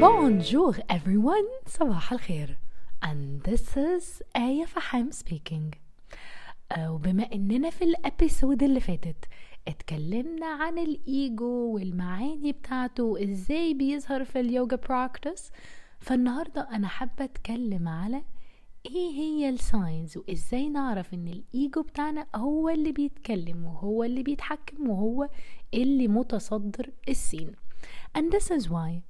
Bonjour everyone. صباح الخير. And this is آية فحام speaking. آه، وبما إننا في ال episode اللي فاتت اتكلمنا عن الإيجو والمعاني بتاعته وإزاي بيظهر في اليوجا practice فالنهاردة أنا حابة أتكلم على إيه هي ال signs وازاي نعرف ان الايجو بتاعنا هو اللي بيتكلم وهو اللي بيتحكم وهو اللي متصدر ال scene. And this is why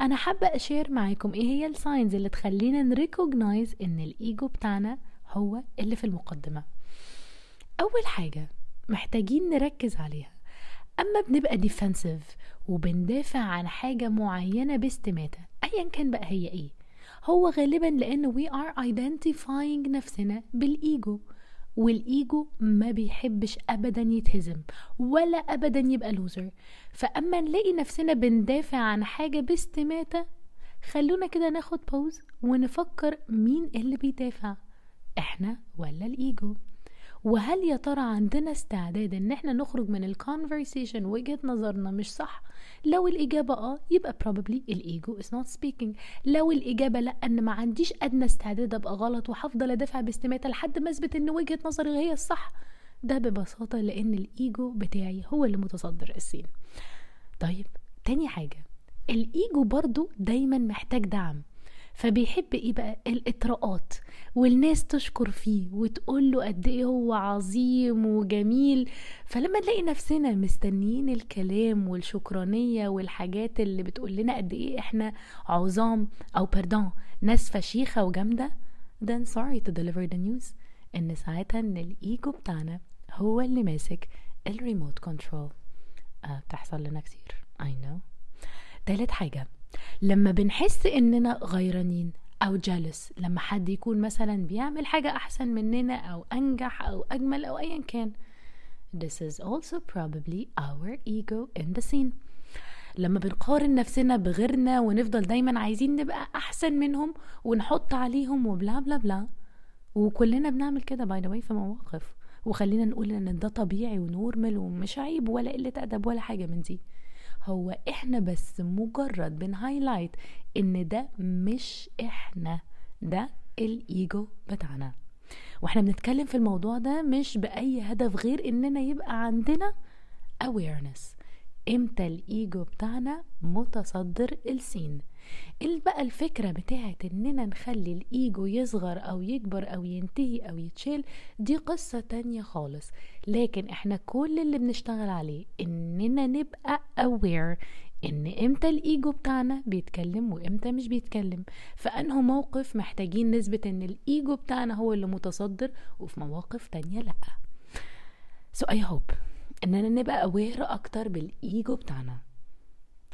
أنا حابة أشير معاكم إيه هي ال signs اللي تخلينا ن recognize إن الإيجو بتاعنا هو اللي في المقدمة. أول حاجة محتاجين نركز عليها. أما بنبقى defensive وبندافع عن حاجة معينة باستماتة ايا كان بقى هي إيه. هو غالبا لأن we are identifying نفسنا بالإيجو والإيجو ما بيحبش ابدا يتهزم ولا ابدا يبقى loser فأما نلاقي نفسنا بندافع عن حاجة باستماتة خلونا كده ناخد pause ونفكر مين اللي بيدافع إحنا ولا الإيجو؟ وهل يا ترى عندنا استعداد إن إحنا نخرج من ال conversation وجهة نظرنا مش صح؟ لو الإجابة آه يبقى probably الإيجو is not speaking. لو الإجابة لأ أن ما عنديش أدنى استعداد أبقى غلط وهفضل أدافع باستماتة لحد ما أثبت إن وجهة نظري هي الصح. ده ببساطة لأن الإيجو بتاعي هو اللي متصدر السين. طيب تاني حاجة. الإيجو برضو دايما محتاج دعم. فبيحب إيه بقى؟ الإطراءات. والناس تشكر فيه وتقول له قد إيه هو عظيم وجميل. فلما نلاقي نفسنا مستنيين الكلام والشكرانية والحاجات اللي بتقول لنا قد إيه إحنا عظام أو باردون ناس فشيخة وجامدة then sorry to deliver the news. إن ساعتها إن الإيجو بتاعنا هو اللي ماسك ال remote control آه بتحصل لنا كتير. I know. تالت حاجة. لما بنحس إننا غيرانين أو jealous لما حد يكون مثلا بيعمل حاجة أحسن مننا أو أنجح أو أجمل أو ايا كان. This is also probably our ego in the scene. لما بنقارن نفسنا بغيرنا ونفضل دايما عايزين نبقى أحسن منهم ونحط عليهم و blah blah blah. وكلنا بنعمل كده by the way في مواقف. وخلينا نقول إن ده طبيعي و normal ومش عيب ولا قلة أدب ولا حاجة من دي. هو إحنا بس مجرد بن highlight إن ده مش إحنا ده الايجو بتاعنا. وإحنا بنتكلم في الموضوع ده مش بأي هدف غير إننا يبقى عندنا awareness. إمتى الإيجو بتاعنا متصدر ال scene؟ اللي بقى الفكرة بتاعت إننا نخلي الإيجو يصغر أو يكبر أو ينتهي أو يتشيل دي قصة تانية خالص. لكن إحنا كل اللي بنشتغل عليه إننا نبقى aware إن إمتى الإيجو بتاعنا بيتكلم وإمتى مش بيتكلم. فانه موقف محتاجين نثبت إن الإيجو بتاعنا هو اللي متصدر وفي مواقف تانية لأ. So I hope اننا نبقى aware أكتر بالايجو بتاعنا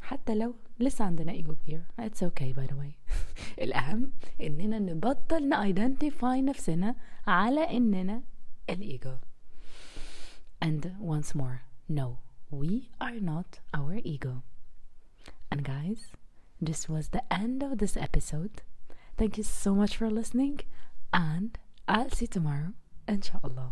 حتى لو لسه عندنا ايجو كبير it's okay by the way الاهم اننا نبطل نايدنتيفاي نفسنا على اننا الايجو and once more no we are not our ego and guys this was the end of this episode thank you so much for listening and I'll see you tomorrow inshallah